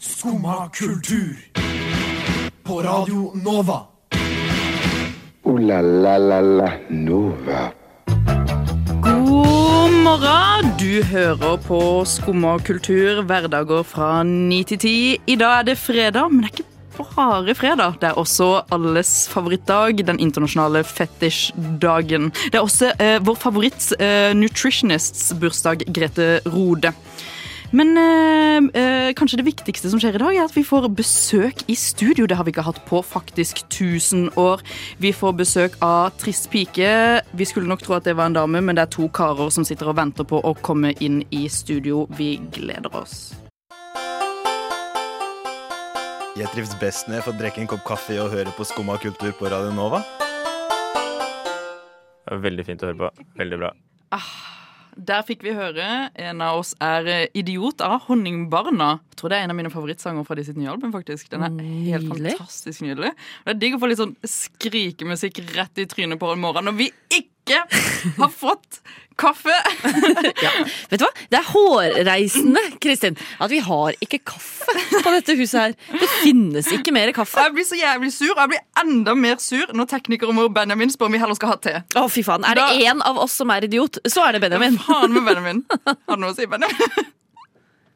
Skumma kultur. På Radio Nova. O-la-la-la-la Nova. God morgen! Du hører på Skumma kultur hverdager fra 9 til 10. I dag er det fredag, men det er ikke bare fredag. Det er også alles favorittdag, den internasjonale fetisjdagen. Det er også eh, vår favoritt eh, nutritionists bursdag, Grete Rode. Men øh, eh, kanskje det viktigste som skjer i dag, er at vi får besøk i studio. Det har vi ikke hatt på faktisk 1000 år. Vi får besøk av Trist pike. Vi skulle nok tro at det var en dame, men det er to karer som sitter og venter på å komme inn i studio. Vi gleder oss. Jeg trives best når jeg får drikke en kopp kaffe og høre på Skumma kultur på Radio Nova. Det var Veldig fint å høre på. Veldig bra. Der fikk vi høre en av oss er eh, Idiot av Honningbarna. Jeg tror det er en av mine favorittsanger fra de sitt nye album. faktisk Den er helt Nydelig. fantastisk nydelig. Og Det er digg å få litt sånn skrikemusikk rett i trynet på en morgen når vi ikke har fått kaffe. Vet du hva? Det er hårreisende, Kristin, at vi har ikke kaffe på dette huset her. Det finnes ikke mer kaffe. jeg blir så jævlig sur, og jeg blir enda mer sur når teknikeren vår Benjamin spør om vi heller skal ha te. Å, fy faen. Er det én av oss som er idiot, så er det Benjamin. Faen med Benjamin. Har du noe å si, Benjamin?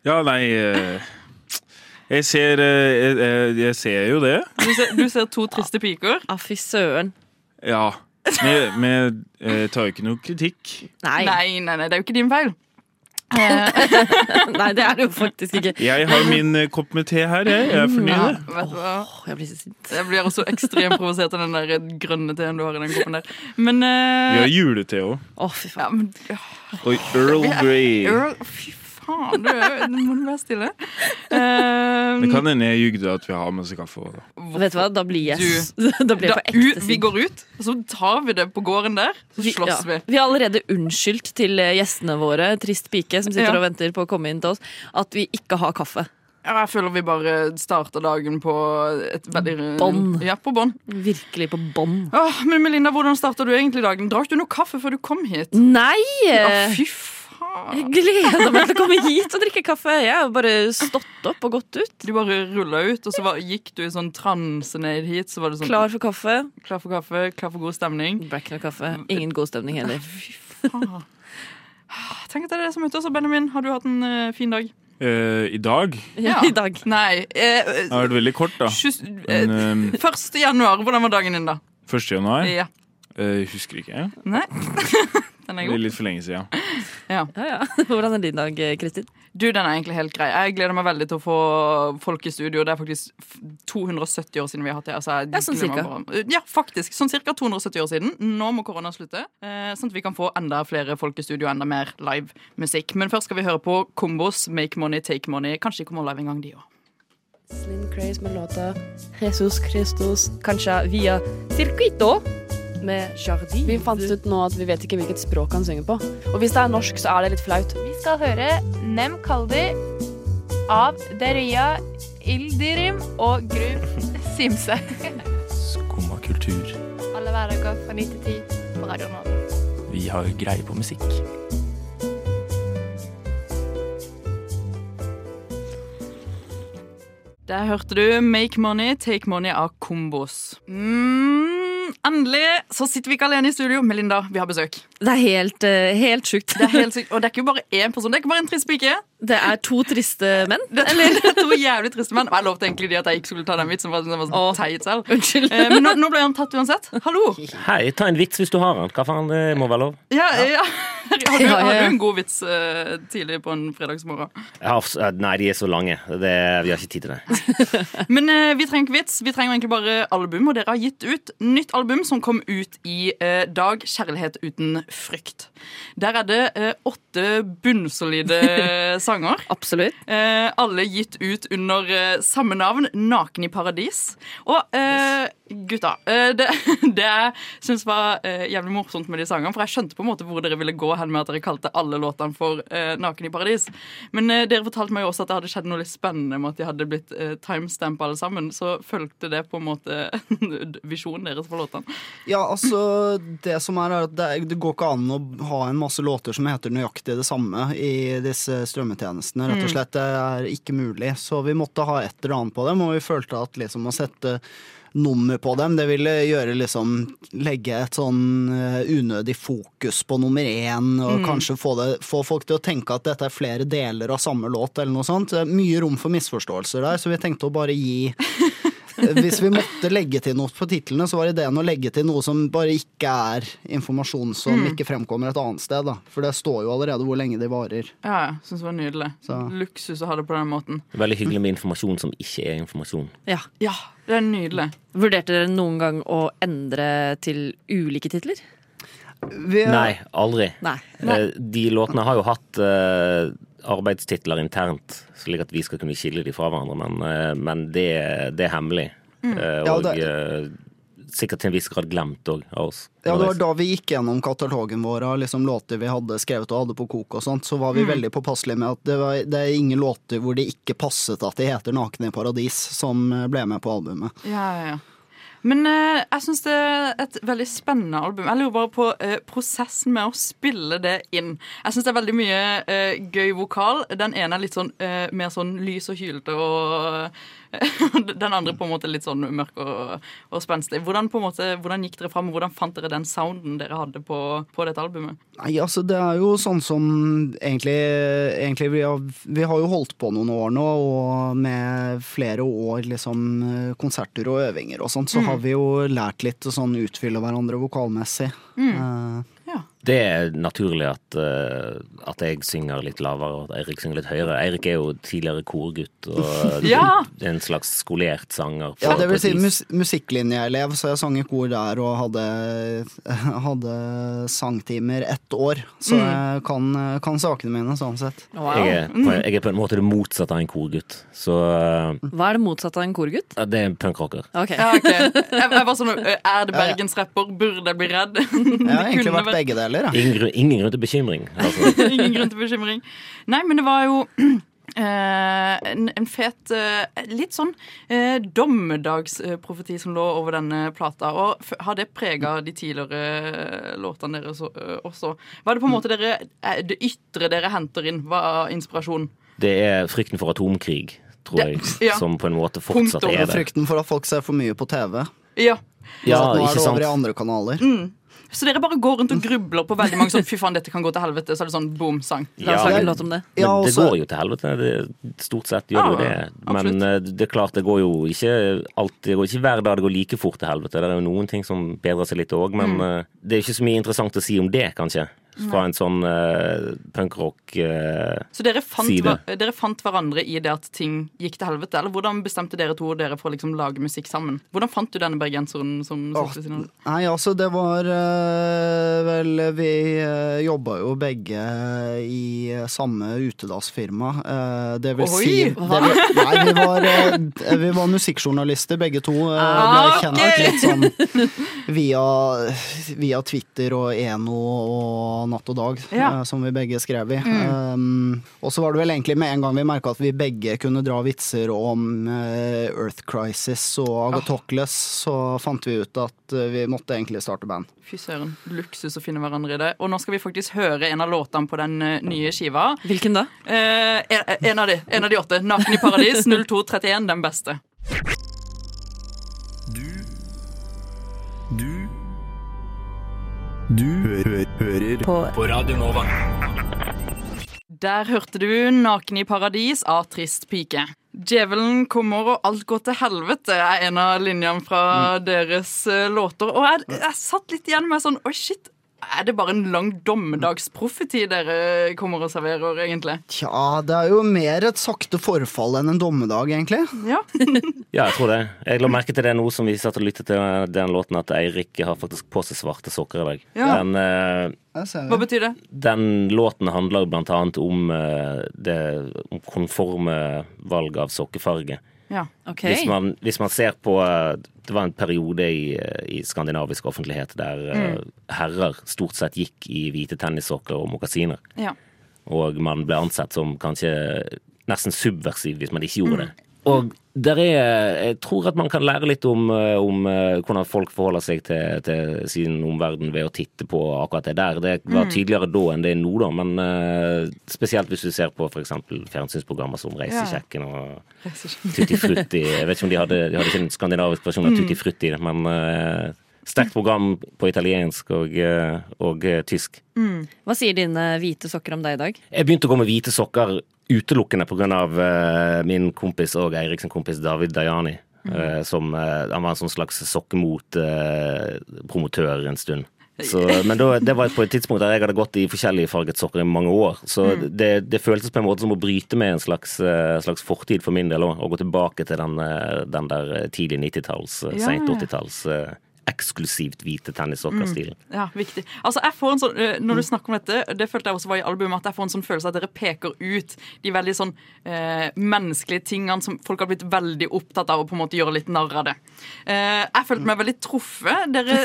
Ja, nei eh, Jeg ser eh, jeg, jeg- jeg ser jo det. Du ser, du ser to triste piker. Å, fy søren. Ja. Men vi eh, tar jo ikke noe kritikk. Nei. Nei, nei, nei, det er jo ikke din feil. Nei, det er det jo faktisk ikke. Jeg har min eh, kopp med te her, jeg. Jeg er Ja, fornøyd. vet du hva? Åh, jeg blir så sint. Jeg blir også ekstremt provosert av den der grønne teen du har i den koppen der. Men, Vi eh, har julete òg. Å, fy ja, men ja, Og Earl Grey. Earl, Fy faen, du nå må du være stille. Um, Det kan hende jeg ljugde at vi har med oss kaffe. da. Vet du hva, da blir jeg, da blir jeg da, på ekte vi går ut, og så tar vi det på gården der. Så Vi, slåss ja. vi. vi har allerede unnskyldt til eh, gjestene våre, trist pike som sitter Ja. og venter på å komme inn til oss, at vi ikke har kaffe. Ja, jeg føler vi bare starter dagen på et veldig Bånn. Ja, på bånn. Virkelig på bånn. Åh, men Melinda, hvordan starta du egentlig dagen? Drakk du noe kaffe før du kom hit? Nei! Ja, fy. Jeg gleder meg til å komme hit og drikke kaffe. Jeg har bare stått opp og gått ut. Du bare rulla ut, og så var, gikk du i sånn transe ned hit. Så var det sånn Klar for kaffe. klar for kaffe, klar for god stemning. Det ble kaffe. Ingen god stemning heller. Fy Faen. Tenk at det er det som er ute. også, Benjamin. Har du hatt en uh, fin dag? Uh, I dag Ja, I dag. Nei. Eh, det har vært veldig kort, da. tjus- eh, Men eh, 1. januar, hvordan var dagen din da? 1. januar Ja. eh, Husker ikke. Nei? Den er Det er litt for lenge siden. Ja, ja. Hvordan er din dag, Kristin? Du, den er egentlig helt grei. Jeg gleder meg veldig til å få folk i studio. Det er faktisk 270 år siden vi har hatt det. Altså, Ja, sånn cirka. bare- Ja, faktisk. Sånn cirka 270 år siden. Nå må korona slutte. Eh, sånn at vi kan få enda flere folk i studio, enda mer live musikk. Men først skal vi høre på Kombos Make Money, Take Money. Kanskje de kommer live en gang, de òg. Slim Craze med låta Jesus Christus, kanskje via Circuito med Jardin. Vi fant ut nå at vi vet ikke hvilket språk han synger på. Og hvis det er norsk, så er det litt flaut. Vi skal høre Nem Kaldi av Deria Ildirim og Gru Simse. Skumma kultur. Alle hverdager fra 9 til 10 på Radio Nova. Vi har greie på musikk. Der hørte du Make Money, Take Money av Kombos. Mm, endelig så sitter vi ikke alene i studio. Melinda, vi har besøk. Det er helt, eh, helt sjukt. Det er helt sykt. Og det er ikke bare én person, det er ikke bare en trist pike. Det er to triste menn. Det er to jævlig triste menn. Jeg lovte egentlig de at jeg ikke skulle ta den vitsen. For den var sånn teit selv. Unnskyld. Eh, Men nå, nå ble han tatt uansett. Hallo! Hei, ta en vits hvis du har den. Hva faen, det må være lov? Ja, ja. Har, du, har du en god vits eh, tidlig på en fredagsmorgen? Eh, nei, de er så lange. Det, vi har ikke tid til det. Men vi trenger ikke vits. Vi trenger egentlig bare album. Og dere har gitt ut nytt album som kom ut i dag. 'Kjærlighet uten frykt'. Der er det åtte bunnsolide sanger. Absolutt. Eh, alle gitt ut under eh, samme navn, 'Naken i paradis'. Og eh, gutta, eh, det, det jeg syns var eh, jævlig morsomt med de sangene, for jeg skjønte på en måte hvor dere ville gå hen med at dere kalte alle låtene for eh, 'Naken i paradis'. Men eh, dere fortalte meg jo også at det hadde skjedd noe litt spennende med at de hadde blitt eh, timestampa alle sammen. Så fulgte det på en måte visjonen deres for låtene? Ja, altså Det som er, er at det, det går ikke an å ha en masse låter som heter nøyaktig det samme i disse strømmetjenestene. Rett og Mm. slett, Det er ikke mulig. Så vi måtte ha et eller annet på dem, og vi følte at liksom å sette nummer på dem, det ville gjøre liksom Legge et sånn eh, unødig fokus på nummer én, og Mm. kanskje få, det, få folk til å tenke at dette er flere deler av samme låt, eller noe sånt. Det er mye rom for misforståelser der, så vi tenkte å bare gi hvis vi måtte legge til noe på titlene, så var ideen å legge til noe som bare ikke er informasjon som Mm. ikke fremkommer et annet sted. Da. For det står jo allerede hvor lenge de varer. Ja, jeg syns det var nydelig. Så. Luksus å ha det på den måten. Veldig hyggelig med informasjon som ikke er informasjon. Ja. Ja, det er nydelig. Vurderte dere noen gang å endre til ulike titler? Vi, Nei, aldri. Nei. Eh, De låtene har jo hatt eh, arbeidstitler internt, slik at vi skal kunne skille de fra hverandre, men, eh, men det, det er hemmelig. Mm. Eh, Ja, og det- eh, sikkert til en viss grad glemt òg av oss. Ja, det var da vi gikk gjennom katalogen vår av liksom låter vi hadde skrevet og hadde på kok og sånt, så var vi Mm. veldig påpasselige med at det, var, det er ingen låter hvor det ikke passet at de heter 'Nakne i paradis', som ble med på albumet. Ja, ja, ja. Men eh, jeg syns det er et veldig spennende album. Jeg lurer bare på eh, prosessen med å spille det inn. Jeg syns det er veldig mye eh, gøy vokal. Den ene er litt sånn eh, mer sånn lys og hylete, og den andre på en måte litt sånn mørk og, og spenstig. Hvordan, måte, hvordan gikk dere fram, og hvordan fant dere den sounden dere hadde på, på dette albumet? Nei, altså det er jo sånn som egentlig, egentlig vi, har, vi har jo holdt på noen år nå, og med flere år liksom konserter og øvinger og sånt, så Mm. har vi jo lært litt å sånn utfylle hverandre vokalmessig. Mm. Eh, Det er naturlig at, eh, at jeg synger litt lavere og at Eirik synger litt høyere. Eirik er jo tidligere korgutt og Ja! en slags skolert sanger. ja, det vil si mus musikklinjeelev, så jeg sang i kor der og hadde, hadde sangtimer ett år. Så Mm. jeg kan, kan sakene mine, sånn sett. Jeg er, på, jeg er på en måte det motsatte av en korgutt. Så eh, Hva er det motsatte av en korgutt? ja, det er en punkrocker. Okay. Ja, okay. Jeg, jeg var sånn, Er det bergensrapper? Burde jeg bli redd? Jeg har egentlig vært begge deler. Ja. Ingen, grunn- ingen grunn til bekymring. Altså. Ingen grunn til bekymring. Nei, men det var jo Uh, en, en fet uh, Litt sånn uh, dommedagsprofeti som lå over denne plata. Og f har det prega de tidligere låtene deres så, også? Hva er det på en måte dere, det ytre dere henter inn? Hva er inspirasjon? Det er frykten for atomkrig, tror Det- jeg, ja. som på en måte fortsatt Punktum. er det. Frykten for at folk ser for mye på TV. Ja. Ja, så at nå er det sant? over i andre kanaler. Så dere bare går rundt og grubler på veldig mange sånn Fy faen, dette kan gå til helvete. Så er det sånn boom, sang. La oss Ja, lage en men- låt om det. Ja, Men det går jo til helvete. Det, stort sett gjør det jo Ja, det. Men absolutt. det er klart, det går jo ikke alltid Det går ikke hver dag det går like fort til helvete. Det er jo noen ting som bedrer seg litt òg, men mm. det er ikke så mye interessant å si om det, kanskje. Fra en sånn uh, punkrock eh, Så dere fant, dere fant hverandre i det at ting gikk til helvete? Eller hvordan bestemte dere to dere for å liksom lage musikk sammen? Hvordan fant du denne bergenseren som Åh? Nei, altså det var uh, Vel, vi uh, jobba jo begge i eh, samme utedassfirma. Eh, det vil Oi, si det vil, Nei, vi var, eh, vi var musikkjournalister begge to. Uh, Ah, ble kjent ok. litt sånn via, via Twitter og Eno og Natt og Dag, Ja. eh, som vi begge skrev i. Um, og så var det vel egentlig med en gang vi merka at vi begge kunne dra vitser om uh, Earth Crisis og Agatocles, så fant vi ut at vi måtte egentlig starte band. Fy søren, luksus å finne hverandre i det. Og nå skal vi faktisk høre en av låtene på den nye skiva. Hvilken da? Uh, en, en, av de, en av de åtte. 'Naken i paradis', 0231, den beste. Du hø hø hører på. på Radio Nova. Der hørte du 'Naken i paradis' av Trist pike. Djevelen kommer og alt går til helvete er en av linjene fra deres eh, låter. Og jeg, jeg satt litt igjen med sånn Oi, shit. Er det bare en lang dommedagsprofeti dere kommer og serverer, egentlig? Tja, det er jo mer et sakte forfall enn en dommedag, egentlig. Ja. Ja, jeg tror det. Jeg la merke til det nå som vi satt og lyttet til den låten, at Eirik har faktisk på seg svarte sokker i dag. Ja. Den, eh, Hva betyr det? den låten handler blant annet om eh, det om konforme valg av sokkefarge. Ja. okay. Hvis, man, hvis man ser på eh, Det var en periode i, eh, i skandinavisk offentlighet der mm. herrer stort sett gikk i hvite tennissokker og mokasiner. Ja. Og man ble ansett som kanskje nesten subversiv hvis man ikke gjorde det. Og der er, jeg tror at man kan lære litt om, eh, om eh, hvordan folk forholder seg til, til sin omverden ved å titte på akkurat det der. Det var tydeligere da enn det er nå, da, men uh, spesielt hvis du ser på f.eks. fjernsynsprogrammer som Reisesjekken og Tutti Frutti. Jeg vet ikke om de hadde, de hadde ikke en skandinavisk versjon av Tutti Frutti, men eh, sterkt program på italiensk og, eh, og tysk. tysk. Hva sier dine hvite sokker om deg i dag? Jeg begynte å gå med hvite sokker utelukkende pga. Uh, min kompis og Eirik sin kompis David Dayani. eh, som, eh, han var en sånn slags sokkemot-promotør en stund. Så, men da, det var på et tidspunkt der jeg hadde gått i forskjellige farget sokker i mange år. Så det, det føltes på en måte som å bryte med en slags, eh, slags fortid for min del òg. Å gå tilbake til den, eh, den der tidlig 90-talls, eh, Ja, seint 80-talls eh, eksklusivt hvite tennissokkerstilen. Ja, viktig. Altså, jeg får en sånn, eh, Når du snakker om dette, det følte jeg også var i albumet, at jeg får en sånn følelse at dere peker ut de veldig sånn eh, menneskelige tingene som folk har blitt veldig opptatt av å på en måte gjøre litt narr av det. Eh, jeg følte meg veldig truffet. Dere,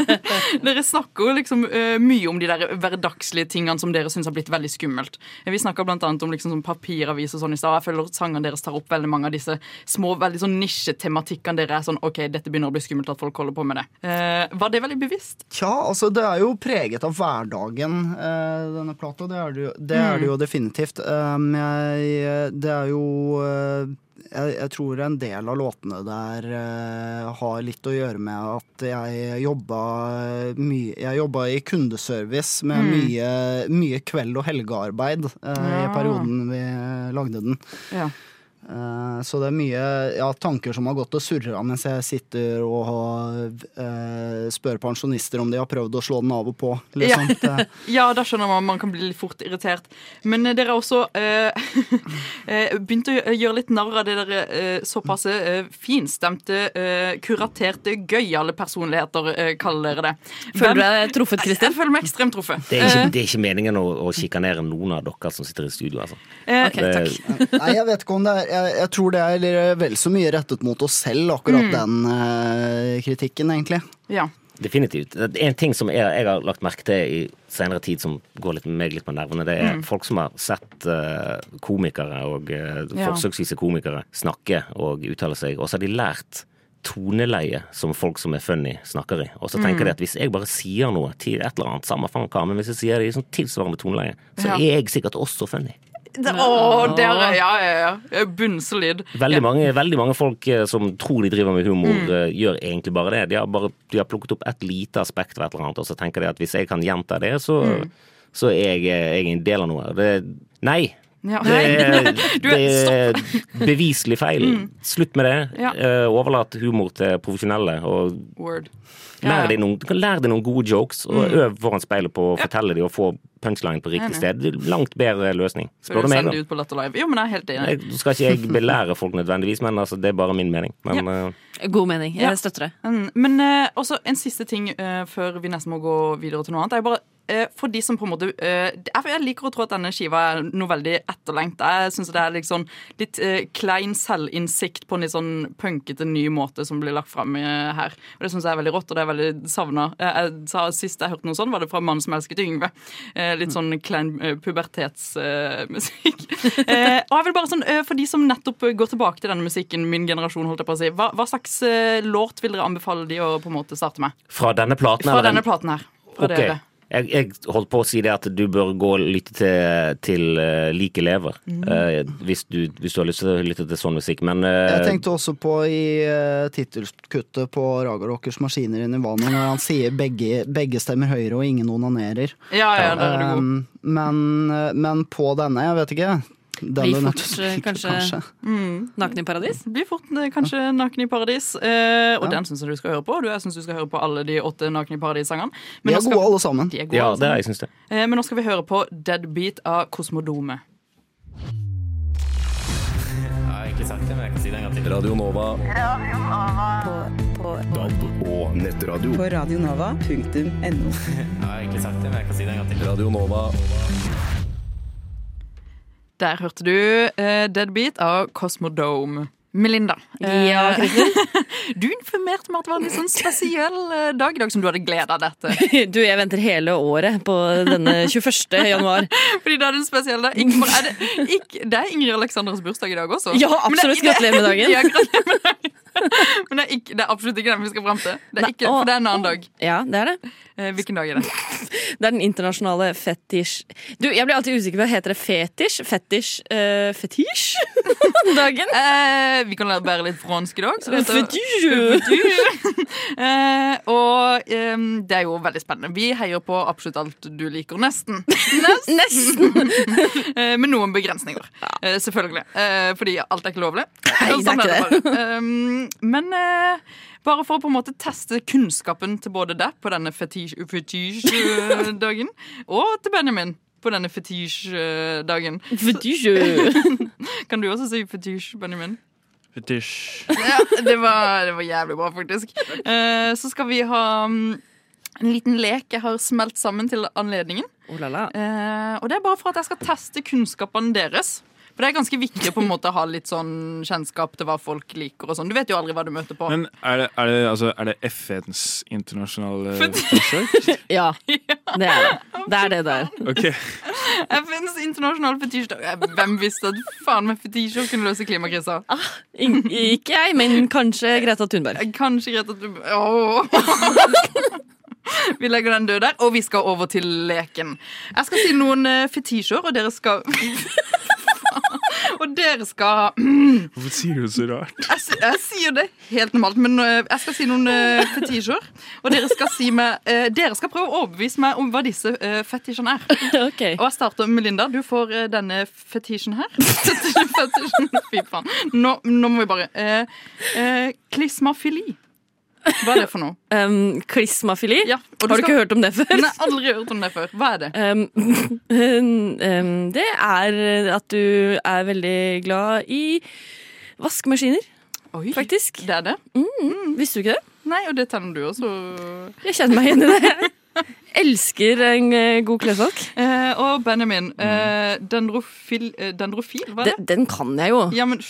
dere snakker liksom eh, mye om de der hverdagslige tingene som dere syns har blitt veldig skummelt. Vi snakka bl.a. om liksom sånn papiravis og sånn i stad. Jeg føler at sangene deres tar opp veldig mange av disse små, veldig sånn nisjetematikkene dere er sånn OK, dette begynner å bli skummelt at folk holder på med det. Eh, var det veldig bevisst? Tja, altså det er jo preget av hverdagen, eh, denne plata. Det er det jo, det er det jo definitivt. Um, jeg, det er jo eh, jeg, jeg tror en del av låtene der eh, har litt å gjøre med at jeg jobba mye Jeg jobba i kundeservice med mye, mye kveld- og helgearbeid eh, i perioden vi lagde den. Ja. Så det er mye ja, tanker som har gått og surra mens jeg sitter og har, eh, spør pensjonister om de har prøvd å slå den av og på. Liksom. Ja. Ja, da skjønner man man kan bli litt fort irritert. Men eh, dere har også eh, eh, begynt å gjøre litt narr av det dere eh, såpass eh, finstemte, eh, kuraterte, gøyale personligheter, kaller dere det. Føler du deg truffet, Jeg Kristin? føler meg ekstremt truffet. Det er ikke, det er ikke meningen å, å sjikanere noen av dere som sitter i studio. Altså. Eh, Ok, Det- takk. nei, jeg vet ikke om det er Jeg, jeg tror det er vel så mye rettet mot oss selv, akkurat den eh, kritikken, egentlig. ja. Definitivt. En ting som jeg, jeg har lagt merke til i senere tid som går litt, meg litt på nervene, det er folk som har sett uh, komikere og uh, Ja. forsøksvise komikere snakke og uttale seg, og så har de lært toneleie som folk som er funny, snakker i. Og så tenker de at hvis jeg bare sier noe til et eller annet, samme faen hva, men hvis jeg sier det i sånn tilsvarende toneleie, så Ja. er jeg sikkert også funny. Det, å, der, er- ja, ja, ja. Bunnsolid. Veldig, Ja. mange, veldig mange folk eh, som tror de driver med humor, Mm. eh, gjør egentlig bare det. De har, bare, de har plukket opp et lite aspekt ved et eller annet, og så tenker de at hvis jeg kan gjenta det, så, Mm. så er jeg, jeg er en del av noe. Det, nei! Ja. Det er, det er- beviselig feil. Slutt med det. Ja. Eh, Overlat humor til profesjonelle. Og Word. Ja, ja. lær deg noen, du deg noen gode jokes, og øv foran speilet på å fortelle dem og få punchline på riktig sted. Langt bedre løsning. Spør du du meg, da. ut på Jo, men jeg er helt enig. Jeg, skal ikke jeg belære folk nødvendigvis, men altså, det er bare min mening. Men eh, God mening. Ja. Jeg støtter det. Mm, Men uh, også en siste ting uh, før vi nesten må gå videre til noe annet. Det er bare for de som på en måte eh, jeg, liker å tro at denne skiva er noe veldig etterlengta. Jeg syns det er liksom litt eh, klein selvinnsikt på en litt sånn punkete ny måte som blir lagt fram eh, her. Og det syns jeg er veldig rått, og det er veldig savna. Eh, Sist jeg hørte noe sånn, var det fra mannen som elsket Yngve. Eh, litt sånn klein eh, pubertetsmusikk. eh, og jeg vil bare sånn, eh, For de som nettopp eh, går tilbake til denne musikken, min generasjon, holdt jeg på å si, hva, hva slags eh, låt vil dere anbefale de å på en måte starte med? fra denne platen Fra denne platen her. Fra Ok. dere. Jeg, jeg holdt på å si det at du bør gå og lytte til, til uh, Like lever. Mm. Uh, hvis, du, hvis du har lyst til å lytte til sånn musikk. Men uh, Jeg tenkte også på i uh, tittelkuttet på Raga Rockers maskiner inn i vannet, når han sier begge, begge stemmer høyre og ingen onanerer. Ja, ja, der er det god. Um, men, uh, men på denne, jeg vet ikke Blir fort, kanskje, kanskje. Mm. Naken i paradis? Blir fort eh, kanskje Naken i paradis. Eh, og Ja. den syns jeg du skal høre på. Og du, jeg syns du skal høre på alle de åtte Naken i paradis-sangene. De er skal- gode alle sammen. De er gode, ja, det er, jeg syns det. Eh, men nå skal vi høre på Deadbeat av Kosmodome. Radio Nova. Radio Nova. DAB og nettradio. På radionova.no. Jeg har egentlig sagt det, men jeg kan si det en gang til. Radio Nova. Der hørte du uh, Deadbeat av Cosmodome. Melinda. Ja, eh, du informerte meg at det var en litt sånn spesiell eh, dag i dag som du hadde gleda deg til. Du, jeg venter hele året på denne 21. januar. Fordi det er en spesiell dag. Ikke er det, ikke, det er Ingrid Aleksanders bursdag i dag også. Ja, absolutt. Gratulerer med dagen. Ja, gratulerer med dagen. Men det er, ikke, det er absolutt ikke den vi skal fram til. Det er ikke, for det er en annen dag. Ja, det er det. Eh, hvilken dag er det? Det er den internasjonale fetisj... Du, jeg blir alltid usikker på, heter det fetisj? Fetisj? Uh, fetisj? Dagen? Eh, vi kan lære bare litt fransk i dag. Eh, og um, det er jo veldig spennende. Vi heier på absolutt alt du liker. Nesten. Nesten. Eh, med noen begrensninger. uh, selvfølgelig. Uh, fordi alt er ikke lovlig. Nei, det er ikke det. Um, men uh, bare for å på en måte teste kunnskapen til både deg på denne fetisj-dagen, og til Benjamin på denne fetisj-dagen. Fetisj. Kan du også si fetisj, Benjamin? Fetisj. Ja, det var, det var jævlig bra, faktisk. Eh, så skal vi ha mm, en liten lek jeg har smelt sammen til anledningen. Oh la la. Eh, og det er bare for at jeg skal teste kunnskapene deres. For det er ganske viktig å på en måte ha litt sånn kjennskap til hva folk liker. og sånn. Du vet jo aldri hva du møter på. Men er det, er det, altså, er det FNs internasjonale forsøk? Ja, det er det. Det er det der. Ok. FNs internasjonale fetisjdag. Hvem visste at faen meg fetisjer kunne løse klimakrisa? Ah, ikke jeg, men kanskje Greta Thunberg. Eh, Kanskje Greta Thunberg oh. Vi legger den død der, og vi skal over til leken. Jeg skal si noen eh, fetisjer, og dere skal Og dere skal Hvorfor sier du det så rart? jeg, jeg sier det helt normalt, men eh, jeg skal si noen uh, fetisjer. Og dere skal si meg uh, Dere skal prøve å overbevise meg om hva disse uh, fetisjene er. Ok. Og jeg starter med Linda. Du får uh, denne fetisjen her. fetisjen, Fy faen. Nå, nå må vi bare uh, eh, Klismafili. Hva er det for noe? Um, klismafili? Ja, du Har du skal- ikke hørt om det før? Nei, aldri hørt om det før. Hva er det? Um, um, det er at du er veldig glad i vaskemaskiner, Oi, faktisk. Det er det? Mm, visste du ikke det? Nei, og det tenner du også. Jeg kjenner meg igjen i det. Elsker en eh, god klesvask. Eh, og Benjamin. Eh, dendrofil, eh, dendrofil, hva er det? den kan jeg jo. Ja, men.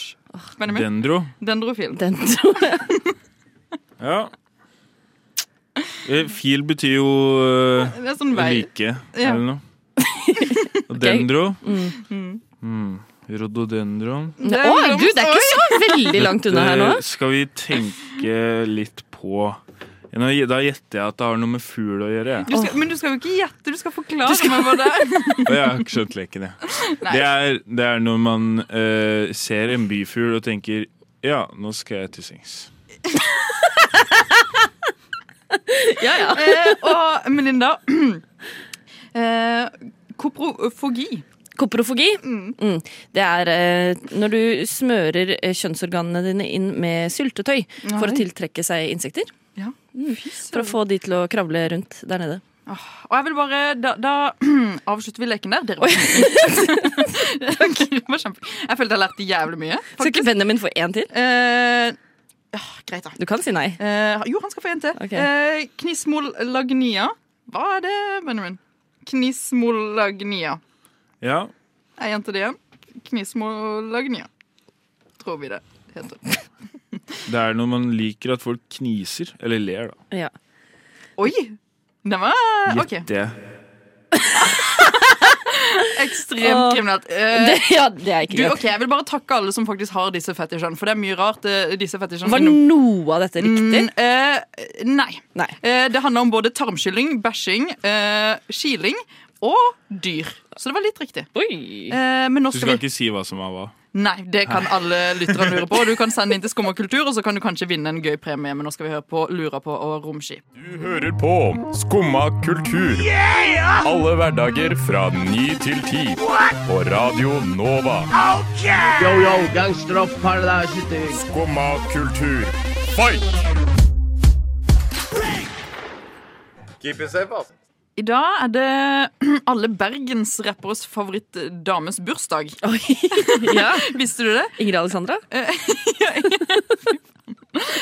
Benjamin. Dendro? Dendrofil. Dendro, jeg. Ja. Eh, Fil betyr jo uh, Det er sånn vei. like, Ja. eller noe. Og dendro Mm. mm. Rododendron. Å, du, det er ikke så veldig langt unna her nå. Eh, Skal vi tenke litt på Da gjetter jeg at det har noe med fugl å gjøre. Du skal, men du skal jo ikke gjette, du skal forklare meg hva det er. Jeg har ikke skjønt leken, jeg. Det er, det er når man uh, ser en byfugl og tenker Ja, nå skal jeg til sengs. Ja, ja. Eh, og Melinda eh, Koprofogi. Koprofogi. Mm. Det er eh, når du smører eh, kjønnsorganene dine inn med syltetøy for å tiltrekke seg insekter. Ja. For å få de til å kravle rundt der nede. Og jeg vil bare Da, da avslutter vi leken der. Dere var kjempeflinke. Kjempe- Jeg følte jeg lærte jævlig mye. Skal ikke Benjamin få én til? Eh, ja, greit, da. Du kan si nei. Eh, jo, han skal få en til. Okay. Eh, Knismolagnia. Hva er det, Benjamin? Knismolagnia. Ja, Jeg gjentar det igjen. Knismolagnia. Tror vi det heter. det er når man liker at folk kniser. Eller ler, da. Ja. Oi! Den var OK. Gjetter jeg. Ekstremt kriminelt. Uh, Det, ja, det er ikke du, greit. ok, Jeg vil bare takke alle som faktisk har disse fetisjene, for det er mye rart. eh, disse fetisjene Var noe av dette riktig? Mm, uh, nei. Nei. Uh, det handler om både tarmskylling, bæsjing, eh, kiling og dyr. Så det var litt riktig. Oi. Eh, men nå Du skal vi ikke si hva som er hva. Nei, det kan alle lytterne lure på. Du kan sende inn til Skumma kultur, og så kan du kanskje vinne en gøy premie. Men nå skal vi høre på Lura på og Romski. Du hører på Skumma kultur. Alle hverdager fra ny til ti. På Radio Nova. Yo, yo, gangsteropp, paradise, Skumma kultur. Fight! Keep it safe, altså. I dag er det alle bergensrapperes favorittdames bursdag. Oi. Ja. Visste du det? Ingrid Alexandra?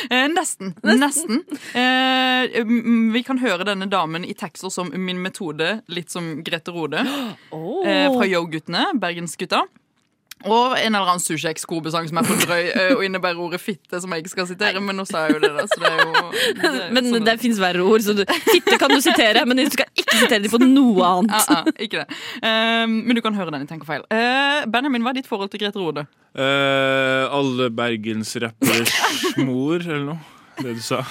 Eh, nesten. Nesten. Eh, mm, vi kan høre denne damen i tekster som Min metode, litt som Grete Rode. Oh. Eh, fra Yo-guttene, Bergensgutta. Og en eller annen Susjex-kobesang som er for drøy eh, og innebærer ordet fitte, som jeg ikke skal sitere. Men nå sa jeg jo det, da. Så det er jo det Men sånn det fins verre ord, så du, fitte kan du sitere, men du skal ikke sitere dem på noe annet. Ja, ja, ikke det. Um, men du kan høre den i Tenk og feil. Uh, Benjamin, hva er ditt forhold til Grete Rode? Uh, alle bergensrapperes mor, eller noe. Det du sa.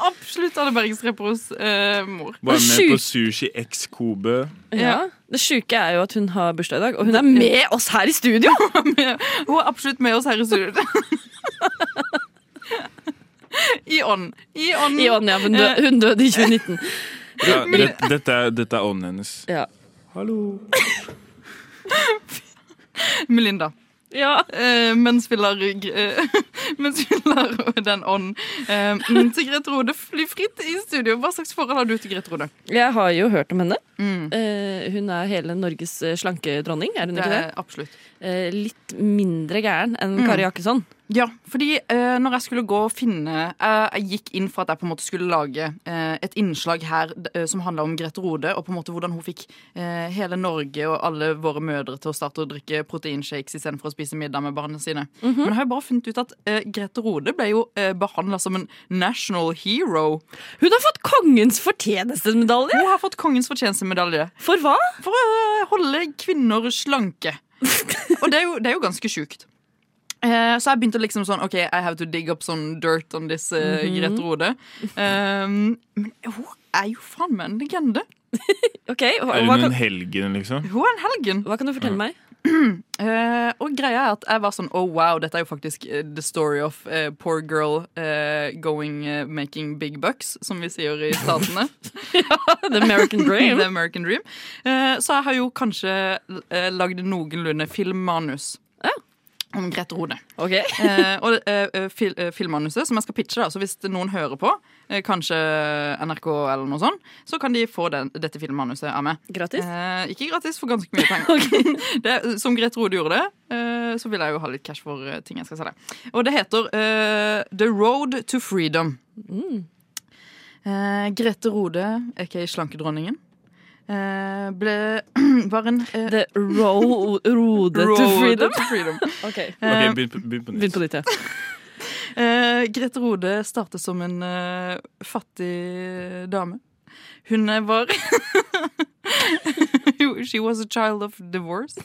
Absolutt alle bergensrapperes uh, mor. Var med på Sushi X Kobe. Ja. Det sjuke er jo at hun har bursdag i dag, og hun er med oss her i studio! Hun er absolutt med oss her i studio. I ånd. I ånd. I ånd, ja. Hun, dø, hun døde i 2019. Ja, det, dette, er, dette er ånden hennes. Ja. Hallo. Melinda. Ja. Eh, mens vi lar, eh, mens vi lærer den ånden. til Grete Rode fly fritt i studio. Hva slags forhold har du til Grete Rode? Jeg har jo hørt om henne. Mm. Uh, hun er hele Norges slanke slankedronning, er hun Det ikke det? absolutt. Uh, litt mindre gæren enn Mm. Kari Jakkesson. Ja, fordi eh, når jeg skulle gå og finne eh, Jeg gikk inn for at jeg på en måte skulle lage eh, et innslag her eh, som handla om Grete Rode, og på en måte hvordan hun fikk eh, hele Norge og alle våre mødre til å starte å drikke proteinshakes istedenfor å spise middag med barna sine. Men jeg har jo bare funnet ut at eh, Grete Rode ble jo eh, behandla som en national hero. Hun har fått Kongens fortjenestemedalje! Hun har fått Kongens fortjenestemedalje. For hva? For å holde kvinner slanke. Og det er jo, det er jo ganske sjukt. Eh, så jeg begynte liksom sånn OK, I have to dig up some dirt on this uh, mm -hmm. Grete Rode. Um, men hun er jo faen meg en legende. Ok, hva, Er hun hun en helgen, liksom? Hun er en helgen. hva kan du fortelle meg? Uh, og greia er at jeg var sånn Oh wow, dette er jo faktisk uh, the story of uh, poor girl eh, going eh, making big bucks, som vi sier i statene. The American Dream. The American Dream. Eh, så jeg har jo kanskje uh, lagd noenlunde filmmanus. Om Grete Rode. Ok. Eh, og eh, eh, fil, eh, filmmanuset som jeg skal pitche, da, så hvis noen hører på, eh, kanskje NRK eller noe sånt, så kan de få den, dette filmmanuset av meg. Gratis? Eh, ikke gratis, for ganske mye penger. det, som Grete Rode gjorde det, eh, så vil jeg jo ha litt cash for ting jeg skal selge. Og det heter eh, The Road to Freedom. Eh, Grete Rode, aka Slankedronningen, ble var en eh, The row, Rode to Freedom. to Freedom. Ok, Ok, Eh, Begynn på, begynn på nytt. på ditt, ja. Eh, Grete Rode startet som en eh, fattig dame. Hun eh, var She was a child of divorce.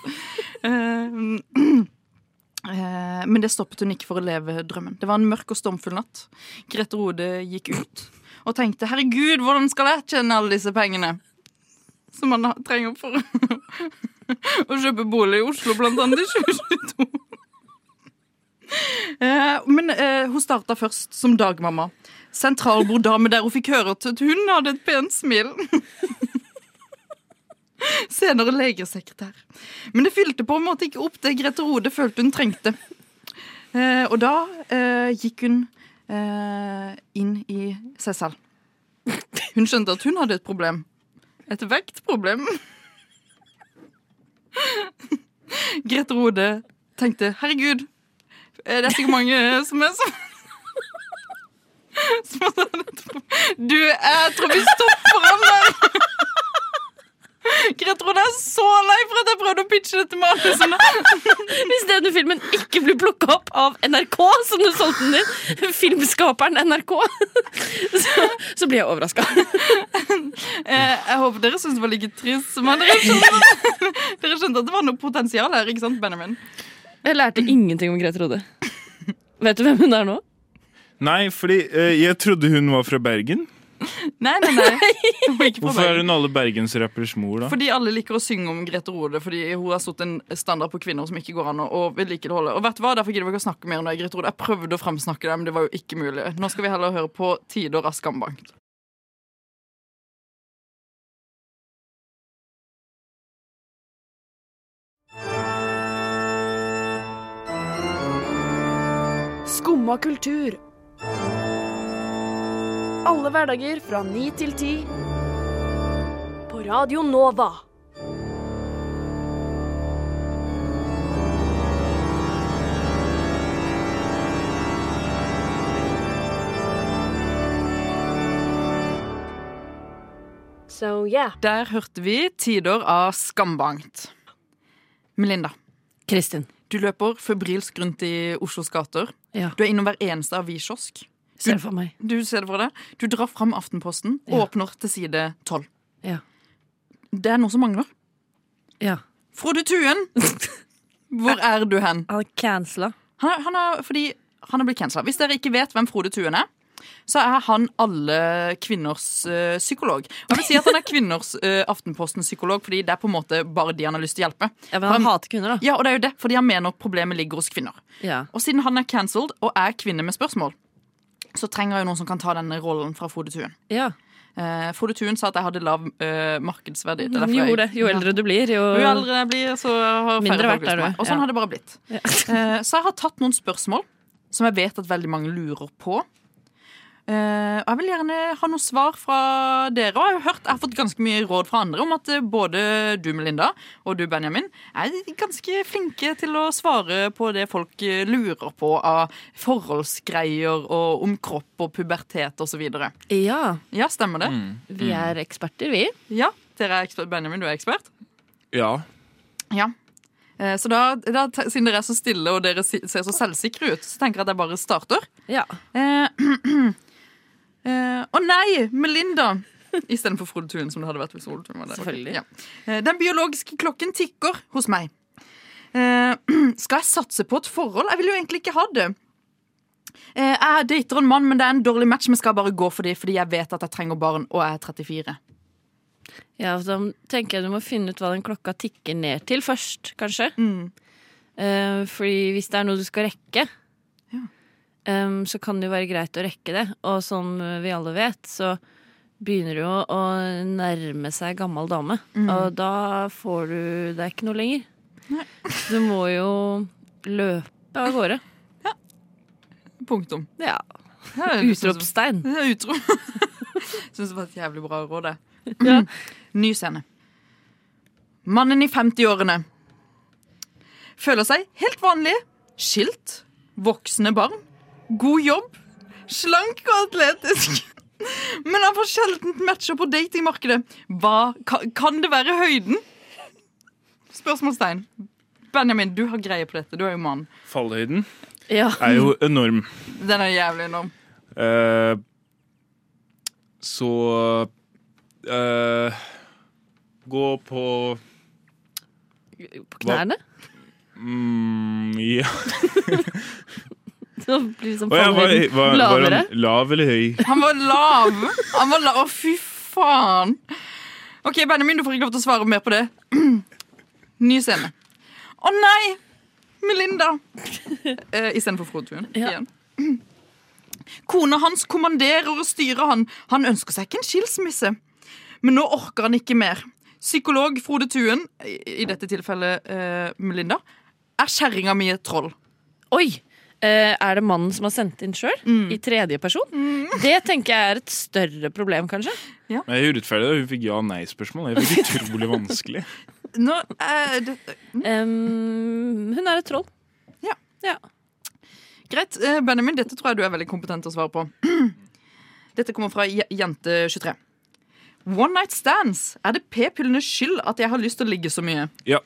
Eh, eh, men det stoppet hun ikke for å leve drømmen. Det var en mørk og stormfull natt. Grete Rode gikk ut og tenkte 'herregud, hvordan skal jeg tjene alle disse pengene?' Som man trenger for å kjøpe bolig i Oslo, blant annet i 2022. Eh, men eh, hun starta først som dagmamma. Sentralborddame der hun fikk høre at hun hadde et pent smil. Senere legesekretær. Men det fylte på en måte ikke opp det Grete Rode følte hun trengte. Eh, og da gikk hun inn i selv. Hun skjønte at hun hadde et problem. Et vektproblem. Grete Rode tenkte 'herregud, det er sikkert mange som er som. Du, jeg tror vi stopper han der. Grete Rode er så lei for at jeg prøvde å pitche dette manuset. Hvis denne filmen ikke blir plukka opp av NRK, som du solgte den til, filmskaperen NRK, så, så blir jeg overraska. Eh, jeg håper dere syns det var like trist som meg. Dere skjønte, dere skjønte at det var noe potensial her, ikke sant, Benjamin? Jeg lærte ingenting om Grete Rode. Vet du hvem hun er nå? Nei, fordi eh, jeg trodde hun var fra Bergen. Nei, nei, nei. Hvorfor er hun alle bergensrapperes mor, da? Fordi alle liker å synge om Grete Rode, fordi hun har satt en standard på kvinner som ikke går an å å vedlikeholde. Og vet du hva, Derfor gidder vi ikke å snakke mer om det, Grete Rode. Jeg prøvde å fremsnakke det, men det var jo ikke mulig. Nå skal vi heller høre på Tider av skambankt. Skumma kultur. Alle hverdager fra ni til ti. På Radio Nova. So yeah. Der hørte vi Tider av skambankt. Melinda, Kristin. du løper febrilsk rundt i Oslos gater. Ja. Du er innom hver eneste aviskiosk. Ser det for meg. Du ser det for deg. Du drar fram Aftenposten og Ja. åpner til side 12. Ja. Det er noe som mangler. Ja. Frode Tuen! Hvor er du hen? Han er cancela. Han han er, fordi han er blitt cancela. Hvis dere ikke vet hvem Frode Tuen er, så er han alle kvinners eh, psykolog. Og jeg vil si at han er kvinners uh, Aftenposten-psykolog, fordi det er på en måte bare de han har lyst til å hjelpe. Ja, men han hater kvinner, da. Ja, og det er jo det, fordi han mener problemet ligger hos kvinner. Ja. Og siden han er cancelled og er kvinne med spørsmål, så trenger jeg jo noen som kan ta denne rollen fra Frode Tuen. ja. Eh, Frode Tuen sa at jeg hadde lav eh, markedsverdi. Det er Han jeg- det. Jo eldre du blir, jo jo eldre jeg blir, så har Mindre verdt er du. Og sånn Ja. har det bare blitt. Eh, Så jeg har tatt noen spørsmål som jeg vet at veldig mange lurer på. Eh, jeg vil gjerne ha noen svar fra dere. Og jeg har, hørt, jeg har fått ganske mye råd fra andre om at eh, både du, Melinda, og du, Benjamin, er ganske flinke til å svare på det folk eh, lurer på av forholdsgreier og om kropp og pubertet osv. Ja. Ja, stemmer det? Vi er eksperter, vi. Ja, dere er ekspert. Benjamin, du er ekspert? Ja. Ja. Eh, Så da, da, siden dere er så stille og dere ser så selvsikre ut, så tenker jeg at jeg bare starter. Ja. Eh, eh, Å nei, Melinda! Istedenfor Frode Thun, som det hadde vært hvis Frode Thun var der. Selvfølgelig. Ja. Eh, Den biologiske klokken tikker hos meg. Eh, skal jeg satse på et forhold? Jeg vil jo egentlig ikke ha det. Eh, jeg dater en mann, men det er en dårlig match. Men skal jeg bare gå for det fordi jeg vet at jeg trenger barn, og jeg er 34. Ja, Da tenker jeg du må finne ut hva den klokka tikker ned til først, kanskje. Mm. Eh, fordi hvis det er noe du skal rekke. Em, så kan det jo være greit å rekke det. Og som vi alle vet, så begynner du jo å nærme seg gammel dame. Mm. Og da får du er ikke noe lenger. Du må jo løpe av gårde. Ja. Punktum. Ja. Utropstegn. Utrop. Utro. Syns det var et jævlig bra råd, det. Ja. Ny scene. Mannen i 50-årene føler seg helt vanlig. Skilt, voksne barn, god jobb, slank og atletisk. Men han får sjelden matcher på datingmarkedet. Hva kan, kan det være høyden? Spørsmålstegn. Benjamin, du har greie på dette. Du er jo mann. Fallhøyden Ja. er jo enorm. Den er jævlig enorm. Uh, så uh, Gå på På knærne. mm, Ja. Så blir liksom Å ja, var, var, var han lav eller høy? Han var lav. Han var lav. Å, fy faen. OK, Benjamin, du får ikke lov til å svare mer på det. Ny scene. Å nei! Melinda. Eh, Istedenfor Frode. Ja. Igjen. Kona hans kommanderer og styrer han. Han ønsker seg ikke en skilsmisse. Men nå orker han ikke mer. Psykolog Frode Thuen, i i dette tilfellet eh, Melinda, er kjerringa mi et troll. Oi! Eh, er det mannen som har sendt inn sjøl? Mm. I tredje person? Det tenker jeg er et større problem, kanskje. Nei, jeg er urettferdig. Hun fikk ja-nei-spørsmål. Det fikk utrolig vanskelig. Nå, eh, det, um, hun er et troll. Ja. ja. Greit. Eh, Benjamin, dette tror jeg du er veldig kompetent til å svare på. Dette kommer fra Jente23. One night stands. Er det p-pillenes skyld at jeg har lyst til å ligge så mye? Ja.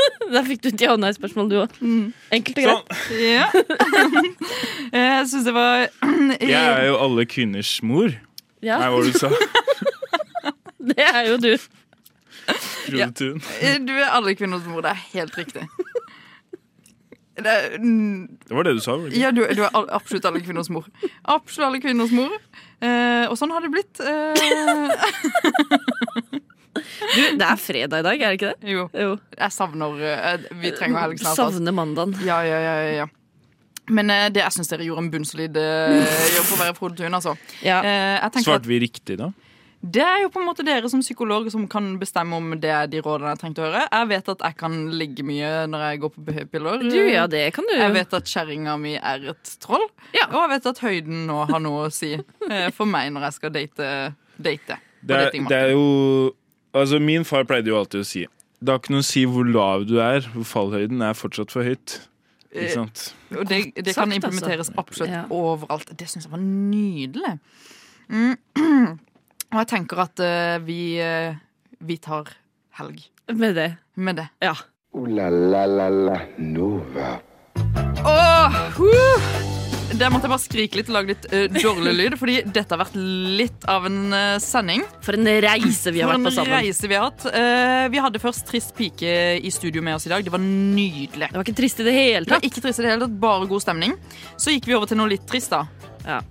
Der fikk du et ja-nei-spørsmål, du òg. Enkelt og Sånn. greit. Ja. jeg syns det var Jeg er jo alle kvinners mor. Ja, Nei, hva du sa. det er jo du. Frode Ja. Thun. Eh, Du er alle kvinners mor. Det er helt riktig. Det er, mm, Det var det du sa. var det ikke? ja, du, du er all, absolutt alle kvinners mor. Absolutt alle kvinners mor. Eh, og sånn har det blitt. Eh, du. Det er fredag i dag, er det ikke det? jo, Jo. jeg savner eh, Vi trenger helg snart. altså. Savner mandagen. Ja, ja, ja, ja, ja. Men eh, det, jeg syns dere gjorde en bunnsolid eh, jobb på å være Frode Thun. Altså. Ja. Eh, Svarte vi riktig da? Det er jo på en måte dere som psykolog som kan bestemme om det er de rådene jeg trengte å høre. Jeg vet at jeg kan ligge mye når jeg går på p-piller. Du, ja, det kan du. Jeg vet at kjerringa mi er et troll. Ja. Og jeg vet at høyden nå har noe å si for meg når jeg skal date. date Det er, det er jo Altså, min far pleide jo alltid å si Det har ikke noe å si hvor lav du er, hvor fallhøyden er fortsatt for høyt. Ikke Eh, sant? Og det, det kan implementeres altså. absolutt Ja. overalt. Det syns jeg var nydelig. Mm. Og jeg tenker at uh, vi, uh, vi tar helg Med det. med det. Ja. Uh, la la la la Nova. Åh, huh. Der måtte jeg bare skrike litt og lage litt uh, dårlig lyd, fordi dette har vært litt av en uh, sending. For en reise vi har vært på sammen. For en reise vi har hatt. uh, vi hadde først Trist pike i studio med oss i dag. Det var nydelig. Det var ikke trist i det hele Det var tatt. ikke trist i det hele tatt, bare god stemning. Så gikk vi over til noe litt trist, da. Ja.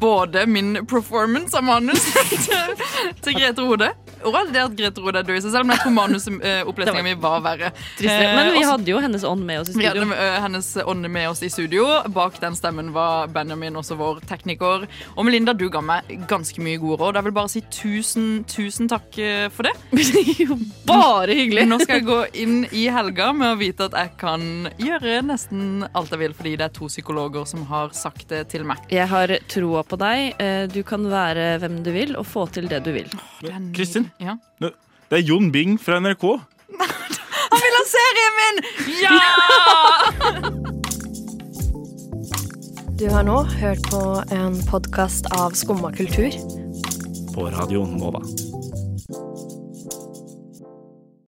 Både min performance av manus til, til Grete Rode at Grete Rode i seg selv, men jeg tror manusopplesninga mi var verre. Trist. Men Eh, vi hadde jo hennes ånd med oss i studio. vi hadde hennes ånd med oss i studio. Bak den stemmen var Benjamin, også vår tekniker. Og Melinda, du ga meg ganske mye gode råd. Jeg vil bare si tusen, tusen takk eh, for det. Bare hyggelig. Nå skal jeg gå inn i helga med å vite at jeg kan gjøre nesten alt jeg vil, fordi det er to psykologer som har sagt det til meg. Jeg har troa på deg. Eh, Du kan være hvem du vil og få til det du vil. Kristin, Ja. det er Jon Bing fra NRK. Han vil ha serien min! Ja! Du har nå hørt på en podkast av Skumma kultur. På Radio Nova.